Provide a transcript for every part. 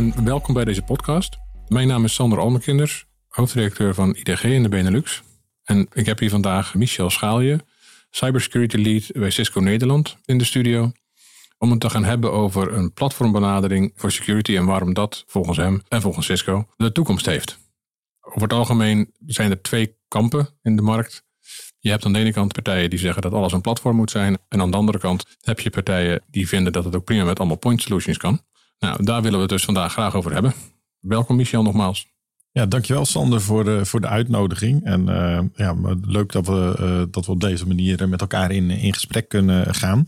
en welkom bij deze podcast. Mijn naam is Sander Almekinders, hoofdredacteur van IDG in de Benelux. En ik heb hier vandaag Michel Schaalje, Cybersecurity Lead bij Cisco Nederland in de studio. Om het te gaan hebben over een platformbenadering voor security en waarom dat volgens hem en volgens Cisco de toekomst heeft. Over het algemeen zijn er twee kampen in de markt. Je hebt aan de ene kant partijen die zeggen dat alles een platform moet zijn. En aan de andere kant heb je partijen die vinden dat het ook prima met allemaal point solutions kan. Nou, daar willen we het dus vandaag graag over hebben. Welkom Michel nogmaals. Ja, dankjewel Sander voor de, voor de uitnodiging. En uh, ja, leuk dat we, uh, dat we op deze manier met elkaar in, in gesprek kunnen gaan.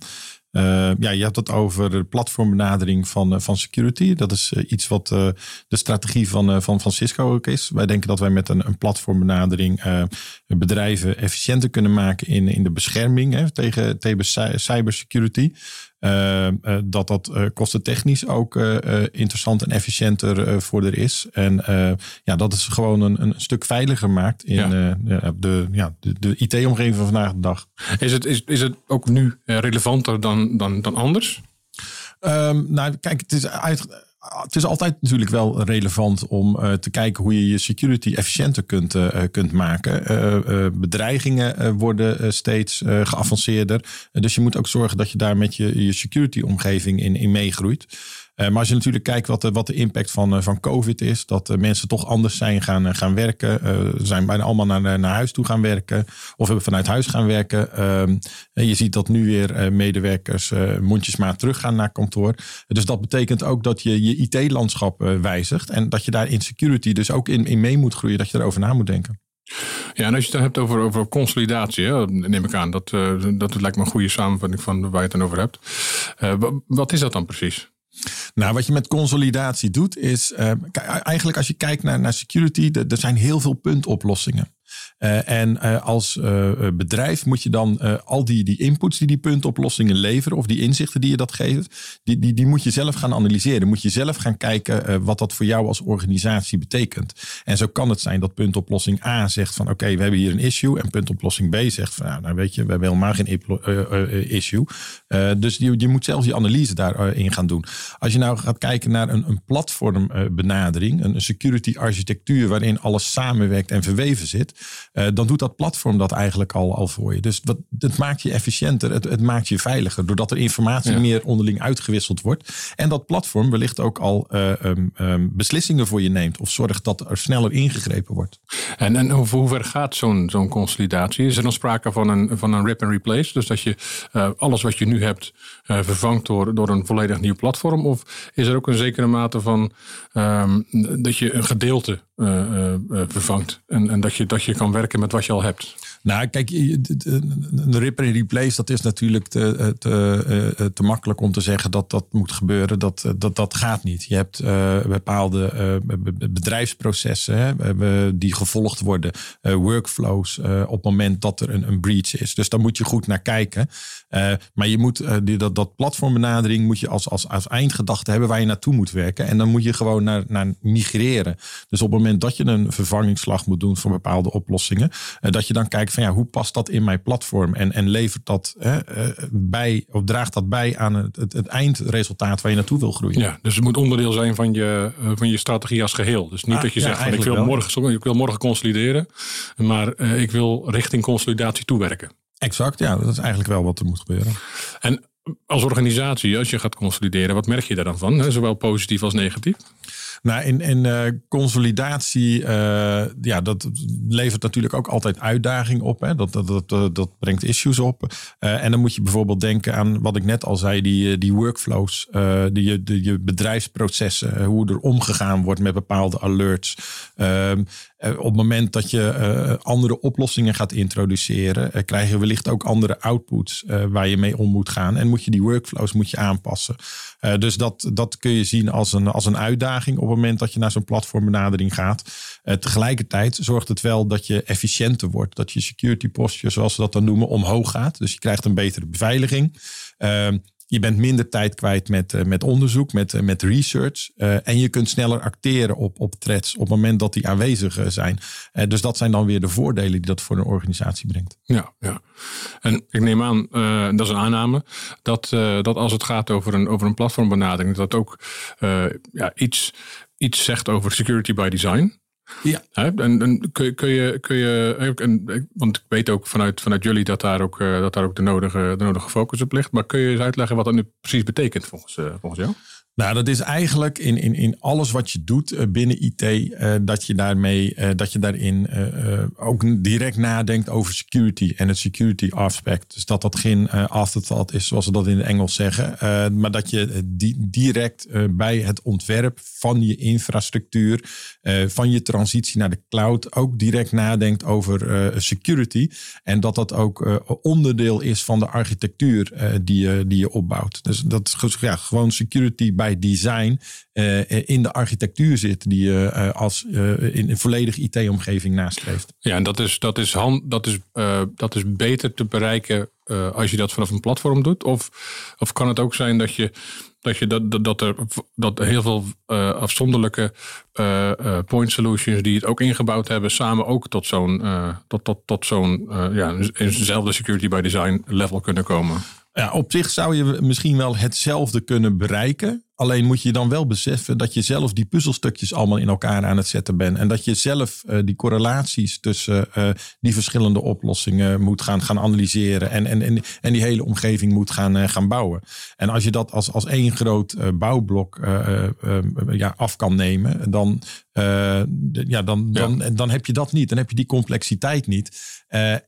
Uh, ja, je hebt het over de platformbenadering van, van security. Dat is iets wat de strategie van, van, van ook is. Wij denken dat wij met een, een platformbenadering bedrijven efficiënter kunnen maken in, in de bescherming hè, tegen, tegen cybersecurity. Uh, dat dat uh, kostentechnisch ook interessant en efficiënter voor er is. En ja, dat is gewoon een, een stuk veiliger maakt in ja. de, ja, de, de IT-omgeving van vandaag de dag. Is het, is, is het ook nu relevanter dan, dan, dan anders? Um, nou, kijk, het is uit, het is altijd natuurlijk wel relevant om uh, te kijken hoe je je security efficiënter kunt, uh, kunt maken. Bedreigingen worden steeds geavanceerder. dus je moet ook zorgen dat je daar met je, je security omgeving in, in meegroeit. Eh, maar als je natuurlijk kijkt wat de, wat de impact van, eh, van COVID is, dat uh, mensen toch anders zijn gaan, gaan werken. Zijn bijna allemaal naar, naar huis toe gaan werken of hebben vanuit huis gaan werken. Ehm, en je ziet dat nu weer medewerkers mondjesmaat teruggaan naar kantoor. Dus dat betekent ook dat je je IT-landschap wijzigt en dat je daar in security dus ook in, in mee moet groeien, dat je erover na moet denken. Ja, en als je het hebt over, over consolidatie, neem ik aan, dat, dat lijkt me een goede samenvatting van waar je het dan over hebt. wat is dat dan precies? Nou, wat je met consolidatie doet, is uh, eigenlijk als je kijkt naar, naar security, er zijn heel veel puntoplossingen. Uh, en uh, als uh, bedrijf moet je dan al die, die inputs die die puntoplossingen leveren, of die inzichten die je dat geeft, die, die, die moet je zelf gaan analyseren. Moet je zelf gaan kijken wat dat voor jou als organisatie betekent. En zo kan het zijn dat puntoplossing A zegt van oké, we hebben hier een issue. En puntoplossing B zegt van nou, weet je, we hebben helemaal geen issue. dus je, je moet zelf je analyse daarin gaan doen. Als je nou gaat kijken naar een, een platformbenadering, een security architectuur waarin alles samenwerkt en verweven zit uh, dan doet dat platform dat eigenlijk al, al voor je. Dus wat, het maakt je efficiënter, het, het maakt je veiliger, doordat er informatie meer onderling uitgewisseld wordt. En dat platform wellicht ook al uh, um, um, beslissingen voor je neemt of zorgt dat er sneller ingegrepen wordt. En, en hoe, hoe ver gaat zo'n zo'n consolidatie? Is er dan sprake van een, van een rip and replace? Dus dat je uh, alles wat je nu hebt vervangt door, door een volledig nieuw platform? Of is er ook een zekere mate van um, dat je een gedeelte vervangt en, en dat, je, dat je kan werken met wat je al hebt. Nou, kijk, een rip and replace, dat is natuurlijk te, te, eh, te, makkelijk om te zeggen dat dat moet gebeuren. Dat, dat, dat gaat niet. Je hebt bepaalde bedrijfsprocessen hè, die gevolgd worden, workflows op het moment dat er een, een breach is. Dus daar moet je goed naar kijken. maar je moet die, dat, dat platformbenadering moet je als, als, als eindgedachte hebben waar je naartoe moet werken. En dan moet je gewoon naar, naar migreren. Dus op het moment dat je een vervangingsslag moet doen voor bepaalde oplossingen, dat je dan kijkt van ja, hoe past dat in mijn platform? En, en levert dat hè, eh, bij, of draagt dat bij aan het, het, het, eindresultaat waar je naartoe wil groeien? Ja, dus het moet onderdeel zijn van je, eh, van je strategie als geheel. Dus niet ah, dat je zegt van ik wil, morgen, ik wil morgen consolideren, maar uh, ik wil richting consolidatie toewerken. Exact, ja, dat is eigenlijk wel wat er moet gebeuren. En als organisatie, als je gaat consolideren, wat merk je daar dan van? Zowel positief als negatief? Nou, in, uh, consolidatie, uh, ja, dat levert natuurlijk ook altijd uitdaging op. Hè? Dat, dat, dat, dat brengt issues op. En dan moet je bijvoorbeeld denken aan wat ik net al zei, die, die workflows, die, die, je bedrijfsprocessen, hoe er omgegaan wordt met bepaalde alerts. Ehm, op het moment dat je andere oplossingen gaat introduceren, krijg je wellicht ook andere outputs waar je mee om moet gaan. En moet je die workflows moet je aanpassen. dus dat, dat kun je zien als een, als een uitdaging op het moment dat je naar zo'n platformbenadering gaat. Tegelijkertijd zorgt het wel dat je efficiënter wordt. Dat je security posture, zoals we dat dan noemen, omhoog gaat. Dus je krijgt een betere beveiliging. Je bent minder tijd kwijt met, uh, met onderzoek, met, uh, met research. Uh, en je kunt sneller acteren op, op threads op het moment dat die aanwezig zijn. dus dat zijn dan weer de voordelen die dat voor een organisatie brengt. Ja, ja. En ik neem aan, dat is een aanname, dat, dat als het gaat over een, over een platformbenadering, dat ook ja, iets, iets zegt over security by design. Ja. En, kun, je, kun je want ik weet ook vanuit, vanuit jullie dat daar ook, dat daar ook de, nodige, de nodige focus op ligt. Maar kun je eens uitleggen wat dat nu precies betekent volgens, volgens jou? Nou, dat is eigenlijk in, in, in alles wat je doet uh, binnen IT, uh, dat je daarmee, uh, dat je daarin ook direct nadenkt over security en het security aspect. Dus dat dat geen afterthought is, zoals ze dat in het Engels zeggen. maar dat je di direct bij het ontwerp van je infrastructuur, van je transitie naar de cloud, ook direct nadenkt over security. En dat dat ook onderdeel is van de architectuur die, je, die je opbouwt. Dus dat is ja, gewoon security bij design uh, in de architectuur zit die je uh, als uh, in een volledige IT-omgeving nastreeft. Ja, en dat is, dat is, hand, dat is, dat is beter te bereiken als je dat vanaf een platform doet? Of, of kan het ook zijn dat je dat, je dat, dat, dat er dat heel veel afzonderlijke point solutions die het ook ingebouwd hebben, samen ook tot zo'n tot, tot, tot zo'n ja, eenzelfde security by design level kunnen komen? Ja, op zich zou je misschien wel hetzelfde kunnen bereiken. Alleen moet je dan wel beseffen dat je zelf die puzzelstukjes allemaal in elkaar aan het zetten bent. En dat je zelf uh, die correlaties tussen uh, die verschillende oplossingen moet gaan, gaan analyseren. En, en, en, en die hele omgeving moet gaan, uh, gaan bouwen. En als je dat als, als één groot bouwblok ja, af kan nemen, dan, ja, dan, dan, ja. dan heb je dat niet. Dan heb je die complexiteit niet.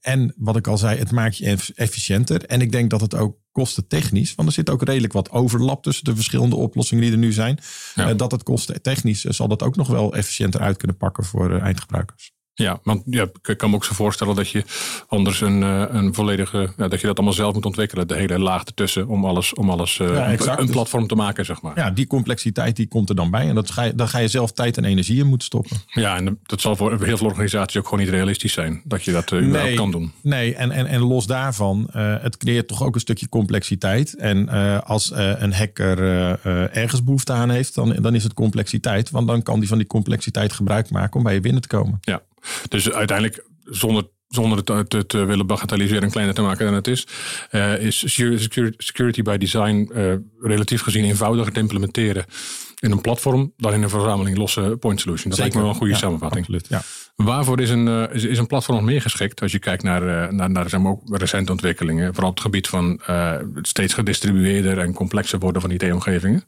en wat ik al zei, het maakt je efficiënter. En ik denk dat het ook kostentechnisch, want er zit ook redelijk wat overlap tussen de verschillende oplossingen die er nu zijn. Ja. Uh, dat het kostentechnisch uh, zal dat ook nog wel efficiënter uit kunnen pakken voor uh, eindgebruikers. Ja, want ja, ik kan me ook zo voorstellen dat je anders een, een volledige, ja, dat je dat allemaal zelf moet ontwikkelen, de hele laag ertussen, om alles, om alles ja, een, een, platform te maken, zeg maar. Ja, die complexiteit die komt er dan bij en dat ga je, dan ga je zelf tijd en energie in moeten stoppen. Ja, en dat zal voor heel veel organisaties ook gewoon niet realistisch zijn, dat je dat uh, nee, kan doen. Nee, en, en, en los daarvan, uh, het creëert toch ook een stukje complexiteit. En uh, als een hacker ergens behoefte aan heeft, dan, dan is het complexiteit, want dan kan die van die complexiteit gebruik maken om bij je binnen te komen. Ja. Dus uiteindelijk, zonder, zonder het te, te, willen bagatelliseren en kleiner te maken dan het is, uh, is security by design uh, relatief gezien eenvoudiger te implementeren in een platform dan in een verzameling losse point solution. Dat lijkt me wel een goede ja, samenvatting. Absoluut, ja. Waarvoor is een, uh, is, is, een platform nog meer geschikt als je kijkt naar, naar, naar zeg maar, ook recente ontwikkelingen, vooral op het gebied van steeds gedistribueerder en complexer worden van IT-omgevingen?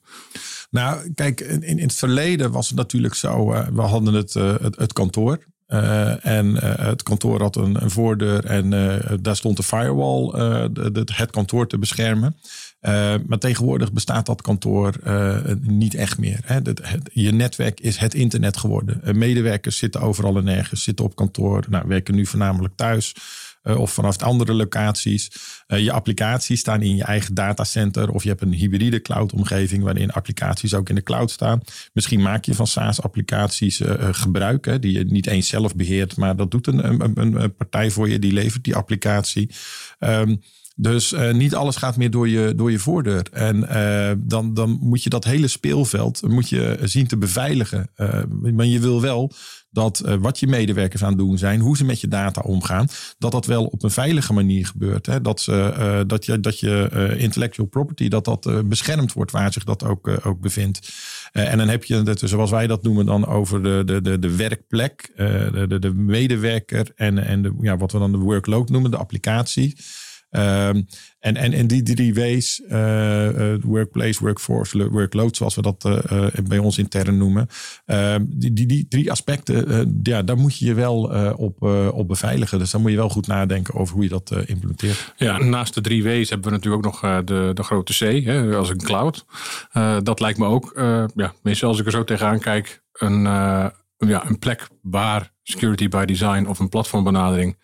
Nou, kijk, in, in het verleden was het natuurlijk zo. We hadden het, het, het, kantoor. Uh, en het kantoor had een, voordeur en daar stond de firewall de, het kantoor te beschermen. maar tegenwoordig bestaat dat kantoor niet echt meer. Hè. Het, je netwerk is het internet geworden. medewerkers zitten overal en nergens, zitten op kantoor, nou, werken nu voornamelijk thuis. Uh, of vanaf andere locaties. Uh, je applicaties staan in je eigen datacenter. Of je hebt een hybride cloud-omgeving waarin applicaties ook in de cloud staan. Misschien maak je van SaaS-applicaties uh, gebruik, hè, die je niet eens zelf beheert, maar dat doet een, een, een partij voor je, die levert die applicatie. Um, dus uh, niet alles gaat meer door je, door je voordeur. En uh, dan, dan moet je dat hele speelveld moet je zien te beveiligen. Uh, maar je wil wel dat wat je medewerkers aan het doen zijn, hoe ze met je data omgaan, dat dat wel op een veilige manier gebeurt. Hè? Dat, ze, dat je, dat je intellectual property, dat dat beschermd wordt waar zich dat ook, ook bevindt. en dan heb je zoals wij dat noemen, dan over de, de, de, de werkplek, de, de, de medewerker en, en de, ja, wat we dan de workload noemen, de applicatie. Um, en, en, en die drie W's, uh, uh, workplace, workforce, workload, zoals we dat uh, bij ons intern noemen. Ehm, die, die, die drie aspecten, ja, daar moet je je wel op, op beveiligen. Dus dan moet je wel goed nadenken over hoe je dat implementeert. Ja, naast de drie W's hebben we natuurlijk ook nog de, de grote C, hè, als een cloud. dat lijkt me ook, ja, meestal als ik er zo tegenaan kijk, een, ja, een plek waar security by design of een platformbenadering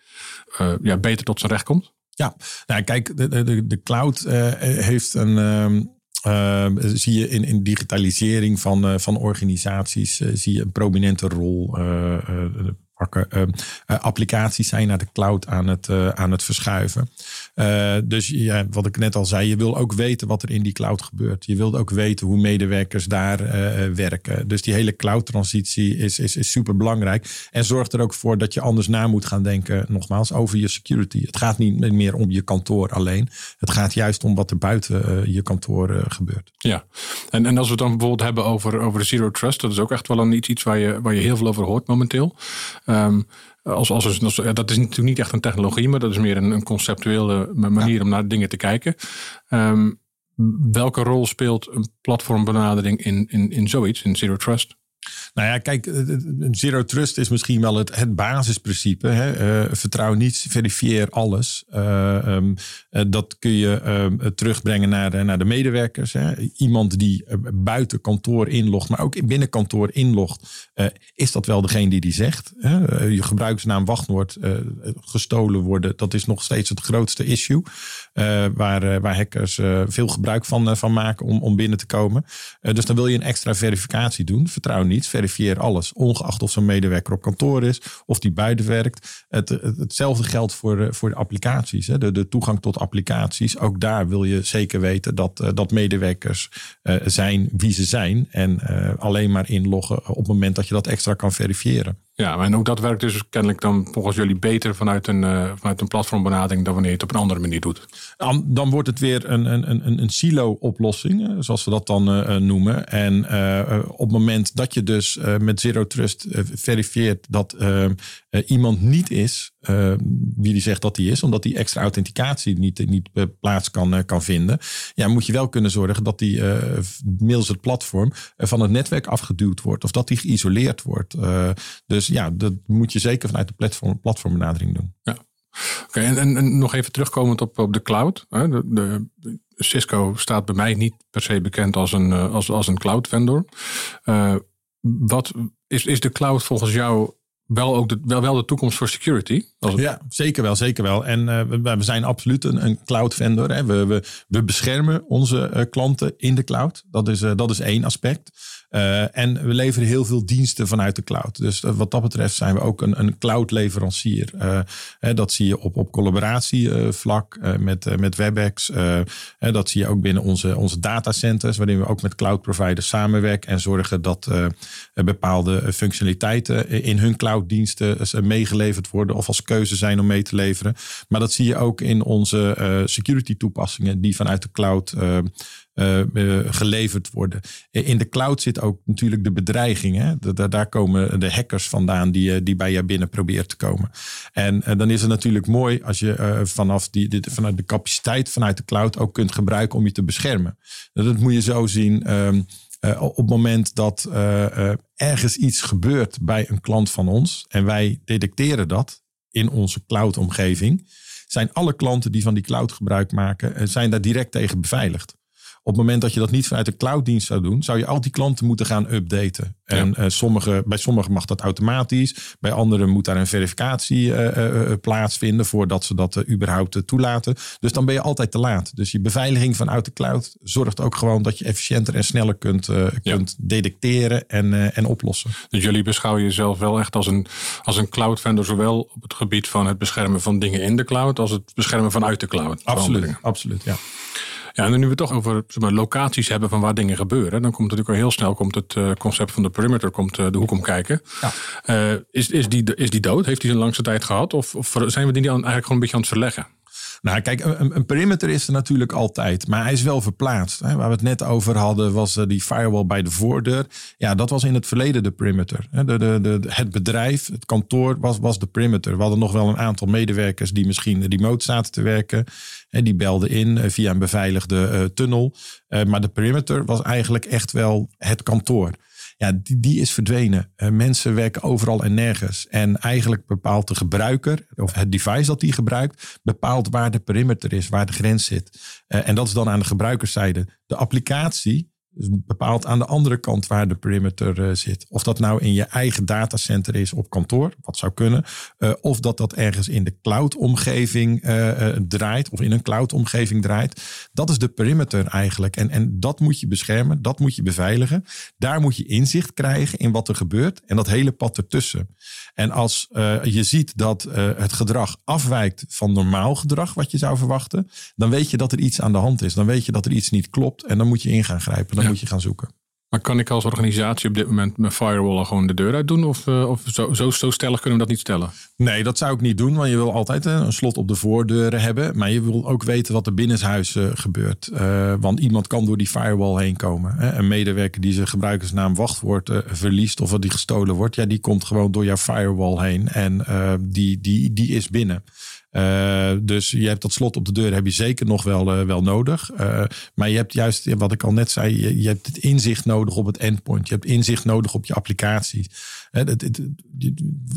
ja, beter tot zijn recht komt. Ja, nou, kijk, de, de, de cloud uh, heeft een. Uh, zie je in, in digitalisering van, uh, van organisaties zie je een prominente rol Ehm, applicaties zijn naar de cloud aan het, aan het verschuiven. dus ja, wat ik net al zei, je wil ook weten wat er in die cloud gebeurt. Je wilt ook weten hoe medewerkers daar werken. Dus die hele cloud transitie is, is, is super belangrijk. En zorgt er ook voor dat je anders na moet gaan denken, nogmaals, over je security. Het gaat niet meer om je kantoor alleen. Het gaat juist om wat er buiten je kantoor gebeurt. Ja, en, en als we het dan bijvoorbeeld hebben over, over Zero Trust, dat is ook echt wel een, iets, iets waar, je, waar je heel veel over hoort momenteel. Um, als, als, dat is natuurlijk niet echt een technologie, maar dat is meer een, een conceptuele manier om naar dingen te kijken. Um, welke rol speelt een platformbenadering in, in, in zoiets, in Zero Trust? Nou ja, kijk, zero trust is misschien wel het, basisprincipe. Hè? Uh, vertrouw niet, verifieer alles. Uh, um, dat kun je uh, terugbrengen naar de, naar de medewerkers. Hè? Iemand die buiten kantoor inlogt, maar ook binnen kantoor inlogt. is dat wel degene die die zegt? Hè? je gebruiksnaam, wachtwoord gestolen worden. Dat is nog steeds het grootste issue. waar, waar hackers veel gebruik van, van maken om, om binnen te komen. dus dan wil je een extra verificatie doen. Vertrouw niet, verifieer alles. Ongeacht of zo'n medewerker op kantoor is of die buiten werkt. Het, hetzelfde geldt voor, de, voor de applicaties. Hè. De, de toegang tot applicaties. Ook daar wil je zeker weten dat, eh, dat medewerkers uh, zijn wie ze zijn. En alleen maar inloggen op het moment dat je dat extra kan verifiëren. Ja, en ook dat werkt dus kennelijk dan volgens jullie beter vanuit een, uh, vanuit een platformbenadering dan wanneer je het op een andere manier doet. Dan, wordt het weer een, een, een, een silo-oplossing, zoals we dat dan uh, noemen. En op het moment dat je dus met Zero Trust verifieert dat iemand niet is wie die zegt dat hij is, omdat die extra authenticatie niet, niet plaats kan, kan vinden, ja, moet je wel kunnen zorgen dat die middels het platform van het netwerk afgeduwd wordt of dat die geïsoleerd wordt. dus ja, dat moet je zeker vanuit de platform, platformbenadering doen. Ja. Oké, en, nog even terugkomend op, op de cloud. De, Cisco staat bij mij niet per se bekend als een, eh, als, als een cloud vendor. Wat is, is de cloud volgens jou wel ook de, wel, wel de toekomst voor security. Ja, zeker wel, zeker wel. En uh, we, zijn absoluut een, een cloud vendor. Hè. We, we, we beschermen onze uh, klanten in de cloud. Dat is, uh, dat is één aspect. En we leveren heel veel diensten vanuit de cloud. Dus wat dat betreft zijn we ook een, een cloud leverancier. Hè, dat zie je op, op collaboratievlak met, met WebEx. Hè, dat zie je ook binnen onze, onze datacenters, waarin we ook met cloud providers samenwerken en zorgen dat bepaalde functionaliteiten in hun cloud clouddiensten meegeleverd worden of als keuze zijn om mee te leveren. Maar dat zie je ook in onze security toepassingen die vanuit de cloud uh, uh, geleverd worden. In de cloud zit ook natuurlijk de bedreiging. Hè? Daar, komen de hackers vandaan die, die bij je binnen proberen te komen. En dan is het natuurlijk mooi als je vanaf die, vanuit de capaciteit vanuit de cloud ook kunt gebruiken om je te beschermen. Dat moet je zo zien. Uh, op het moment dat ergens iets gebeurt bij een klant van ons en wij detecteren dat in onze cloud-omgeving, zijn alle klanten die van die cloud gebruik maken, zijn daar direct tegen beveiligd. Op het moment dat je dat niet vanuit de clouddienst zou doen, zou je al die klanten moeten gaan updaten. En uh, sommige, bij sommigen mag dat automatisch. Bij anderen moet daar een verificatie uh, uh, plaatsvinden voordat ze dat überhaupt toelaten. Dus dan ben je altijd te laat. Dus je beveiliging vanuit de cloud zorgt ook gewoon dat je efficiënter en sneller kunt, kunt detecteren en, en oplossen. Dus jullie beschouwen jezelf wel echt als een, als een cloud vendor, zowel op het gebied van het beschermen van dingen in de cloud als het beschermen vanuit de cloud. Absoluut, absoluut ja. Ja, en nu we toch over zeg maar, locaties hebben van waar dingen gebeuren, dan komt natuurlijk al heel snel komt het uh, concept van de perimeter komt, uh, de hoek om kijken. Ja. Uh, is, is, die, is die dood? Heeft hij zijn langste tijd gehad? Of, of zijn we die dan eigenlijk gewoon een beetje aan het verleggen? Nou, kijk, een, een, perimeter is er natuurlijk altijd, maar hij is wel verplaatst. Hè. Waar we het net over hadden, was die firewall bij de voordeur. Ja, dat was in het verleden de perimeter. De, de, de, het bedrijf, het kantoor was, was de perimeter. We hadden nog wel een aantal medewerkers die misschien remote zaten te werken. En die belden in eh, via een beveiligde uh, tunnel. Maar de perimeter was eigenlijk echt wel het kantoor. Ja, die, die is verdwenen. Uh, mensen werken overal en nergens. En eigenlijk bepaalt de gebruiker, of het device dat die gebruikt, bepaalt waar de perimeter is, waar de grens zit. en dat is dan aan de gebruikerszijde. De applicatie dus bepaalt aan de andere kant waar de perimeter uh, zit. Of dat nou in je eigen datacenter is op kantoor, wat zou kunnen. Uh, of dat dat ergens in de cloud-omgeving uh, draait, of in een cloud-omgeving draait. Dat is de perimeter eigenlijk. En, en dat moet je beschermen, dat moet je beveiligen. Daar moet je inzicht krijgen in wat er gebeurt en dat hele pad ertussen. En als je ziet dat het gedrag afwijkt van normaal gedrag, wat je zou verwachten, dan weet je dat er iets aan de hand is. Dan weet je dat er iets niet klopt en dan moet je in gaan grijpen moet je gaan zoeken. Maar kan ik als organisatie op dit moment mijn firewall gewoon de deur uit doen? Of, uh, of zo, zo, zo stellig kunnen we dat niet stellen? Nee, dat zou ik niet doen. Want je wil altijd uh, een slot op de voordeuren hebben. Maar je wil ook weten wat er binnenshuis uh, gebeurt. want iemand kan door die firewall heen komen. Hè? Een medewerker die zijn gebruikersnaam wachtwoord verliest. Of dat die gestolen wordt. Ja, die komt gewoon door jouw firewall heen. En die, die, die is binnen. Uh, dus je hebt dat slot op de deur heb je zeker nog wel, uh, wel nodig. Uh, maar je hebt juist, wat ik al net zei, je, hebt het inzicht nodig op het endpoint. Je hebt inzicht nodig op je applicaties. Het, het, het,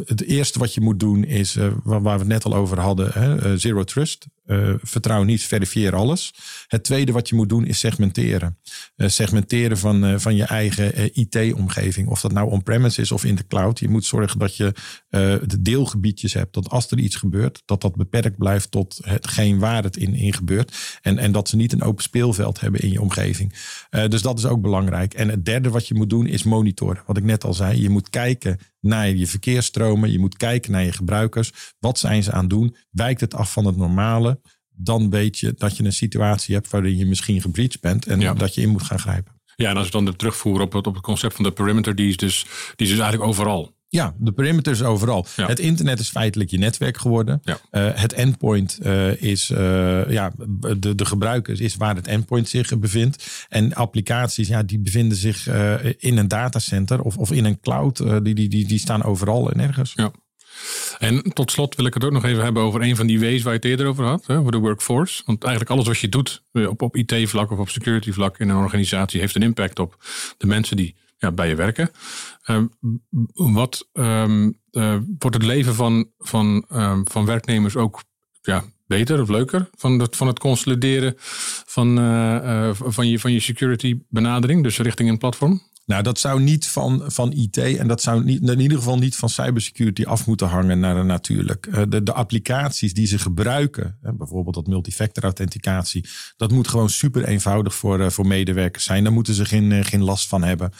het eerste wat je moet doen is, waar, we het net al over hadden, zero trust. Vertrouw niet, verifieer alles. Het tweede wat je moet doen is segmenteren. segmenteren van, van je eigen IT-omgeving. Of dat nou on-premise is of in de cloud. Je moet zorgen dat je de deelgebiedjes hebt. Dat als er iets gebeurt, dat dat beperkt blijft tot hetgeen waar het in, in gebeurt. En, en dat ze niet een open speelveld hebben in je omgeving. Dus dat is ook belangrijk. En het derde wat je moet doen is monitoren. Wat ik net al zei, je moet kijken naar je verkeersstromen. Je moet kijken naar je gebruikers. Wat zijn ze aan het doen? Wijkt het af van het normale? Dan weet je dat je een situatie hebt waarin je misschien gebreached bent en dat je in moet gaan grijpen. Ja, en als we dan de terugvoeren op het, op het concept van de perimeter, die is dus, die is dus eigenlijk overal. Ja, de perimeter is overal. Het internet is feitelijk je netwerk geworden. Ja. Uh, het endpoint uh, is, uh, ja, de, de gebruikers is waar het endpoint zich bevindt. En applicaties, ja, die bevinden zich in een datacenter of, of in een cloud. die, die, die, die staan overal en nergens. Ja. En tot slot wil ik het ook nog even hebben over een van die W's waar je het eerder over had, hè, over de workforce. Want eigenlijk alles wat je doet op, op IT-vlak of op security-vlak in een organisatie heeft een impact op de mensen die ja, bij je werken. Ehm, wat um, uh, wordt het leven van, van, um, van werknemers ook ja, beter of leuker van het, van het consolideren van, uh, van, je, van je security benadering, dus richting een platform? Nou, dat zou niet van, van IT en dat zou niet, in ieder geval niet van cybersecurity af moeten hangen naar natuurlijk. Eh, de, de applicaties die ze gebruiken, bijvoorbeeld dat multifactor authenticatie, dat moet gewoon super eenvoudig voor, eh, voor medewerkers zijn. Daar moeten ze geen, eh, geen last van hebben.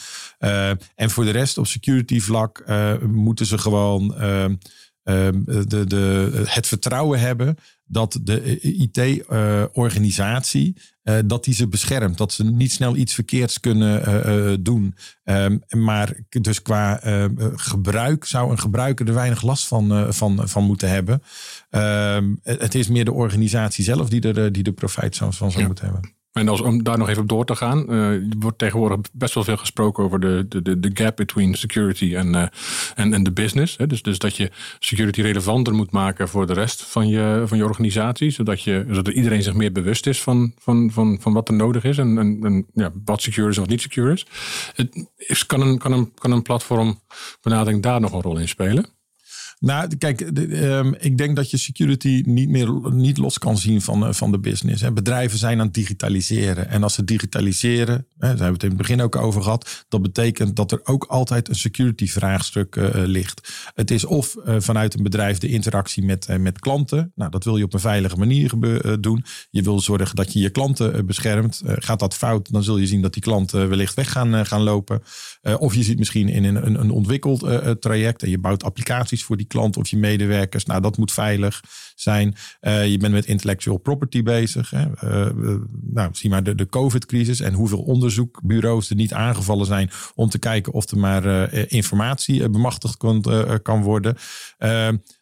en voor de rest op security vlak moeten ze gewoon de, de, het vertrouwen hebben dat de IT-organisatie uh, dat die ze beschermt. Dat ze niet snel iets verkeerds kunnen uh, uh, doen. Um, maar dus qua gebruik zou een gebruiker er weinig last van, van, van moeten hebben. Um, het is meer de organisatie zelf die er, die de profijt van zou ja. moeten hebben. En als, om daar nog even op door te gaan, uh, wordt tegenwoordig best wel veel gesproken over de, de, de gap between security en, uh, en, en de business. Hè? Dus, dus dat je security relevanter moet maken voor de rest van je, van je organisatie, zodat, je, zodat iedereen zich meer bewust is van, van, van, van wat er nodig is en, en, en ja, wat secure is of niet secure is. Het, is kan, een, kan, een, kan een platform benadering daar nog een rol in spelen? Nou, kijk, de, um, ik denk dat je security niet meer niet los kan zien van, uh, van de business. Hè. Bedrijven zijn aan het digitaliseren. En als ze digitaliseren, hè, daar hebben we het in het begin ook over gehad, dat betekent dat er ook altijd een security vraagstuk uh, ligt. Het is of vanuit een bedrijf de interactie met, met klanten. Nou, dat wil je op een veilige manier doen. Je wil zorgen dat je je klanten beschermt. gaat dat fout, dan zul je zien dat die klanten wellicht weg gaan, gaan lopen. of je zit misschien in een, een, een ontwikkeld traject en je bouwt applicaties voor die klant of je medewerkers. Nou, dat moet veilig zijn. Uh, je bent met intellectual property bezig. Hè. Uh, nou, zie maar de, de COVID-crisis en hoeveel onderzoekbureaus er niet aangevallen zijn om te kijken of er maar uh, informatie bemachtigd kan, kan worden.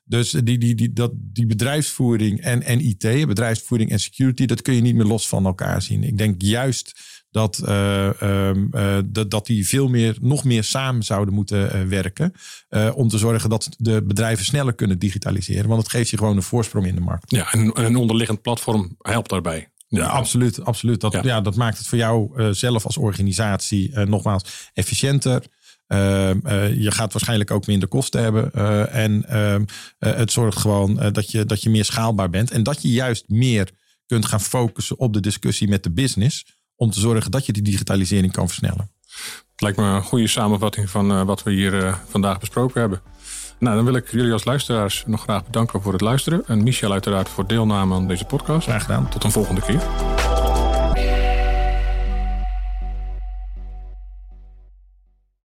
Dus die, die, die, dat, die bedrijfsvoering en, en IT, bedrijfsvoering en security, dat kun je niet meer los van elkaar zien. Ik denk juist dat, uh, uh, dat, dat die veel meer, nog meer samen zouden moeten uh, werken. om te zorgen dat de bedrijven sneller kunnen digitaliseren. Want het geeft je gewoon een voorsprong in de markt. Ja, en een onderliggend platform helpt daarbij. Ja, absoluut. absoluut. Dat, ja. dat maakt het voor jou zelf als organisatie nogmaals efficiënter. Ehm, je gaat waarschijnlijk ook minder kosten hebben. en ehm, het zorgt gewoon dat, je, dat je meer schaalbaar bent. En dat je juist meer kunt gaan focussen op de discussie met de business om te zorgen dat je die digitalisering kan versnellen. Het lijkt me een goede samenvatting van wat we hier vandaag besproken hebben. Nou, dan wil ik jullie als luisteraars nog graag bedanken voor het luisteren. En Michel uiteraard voor deelname aan deze podcast. Graag gedaan. Tot een volgende keer.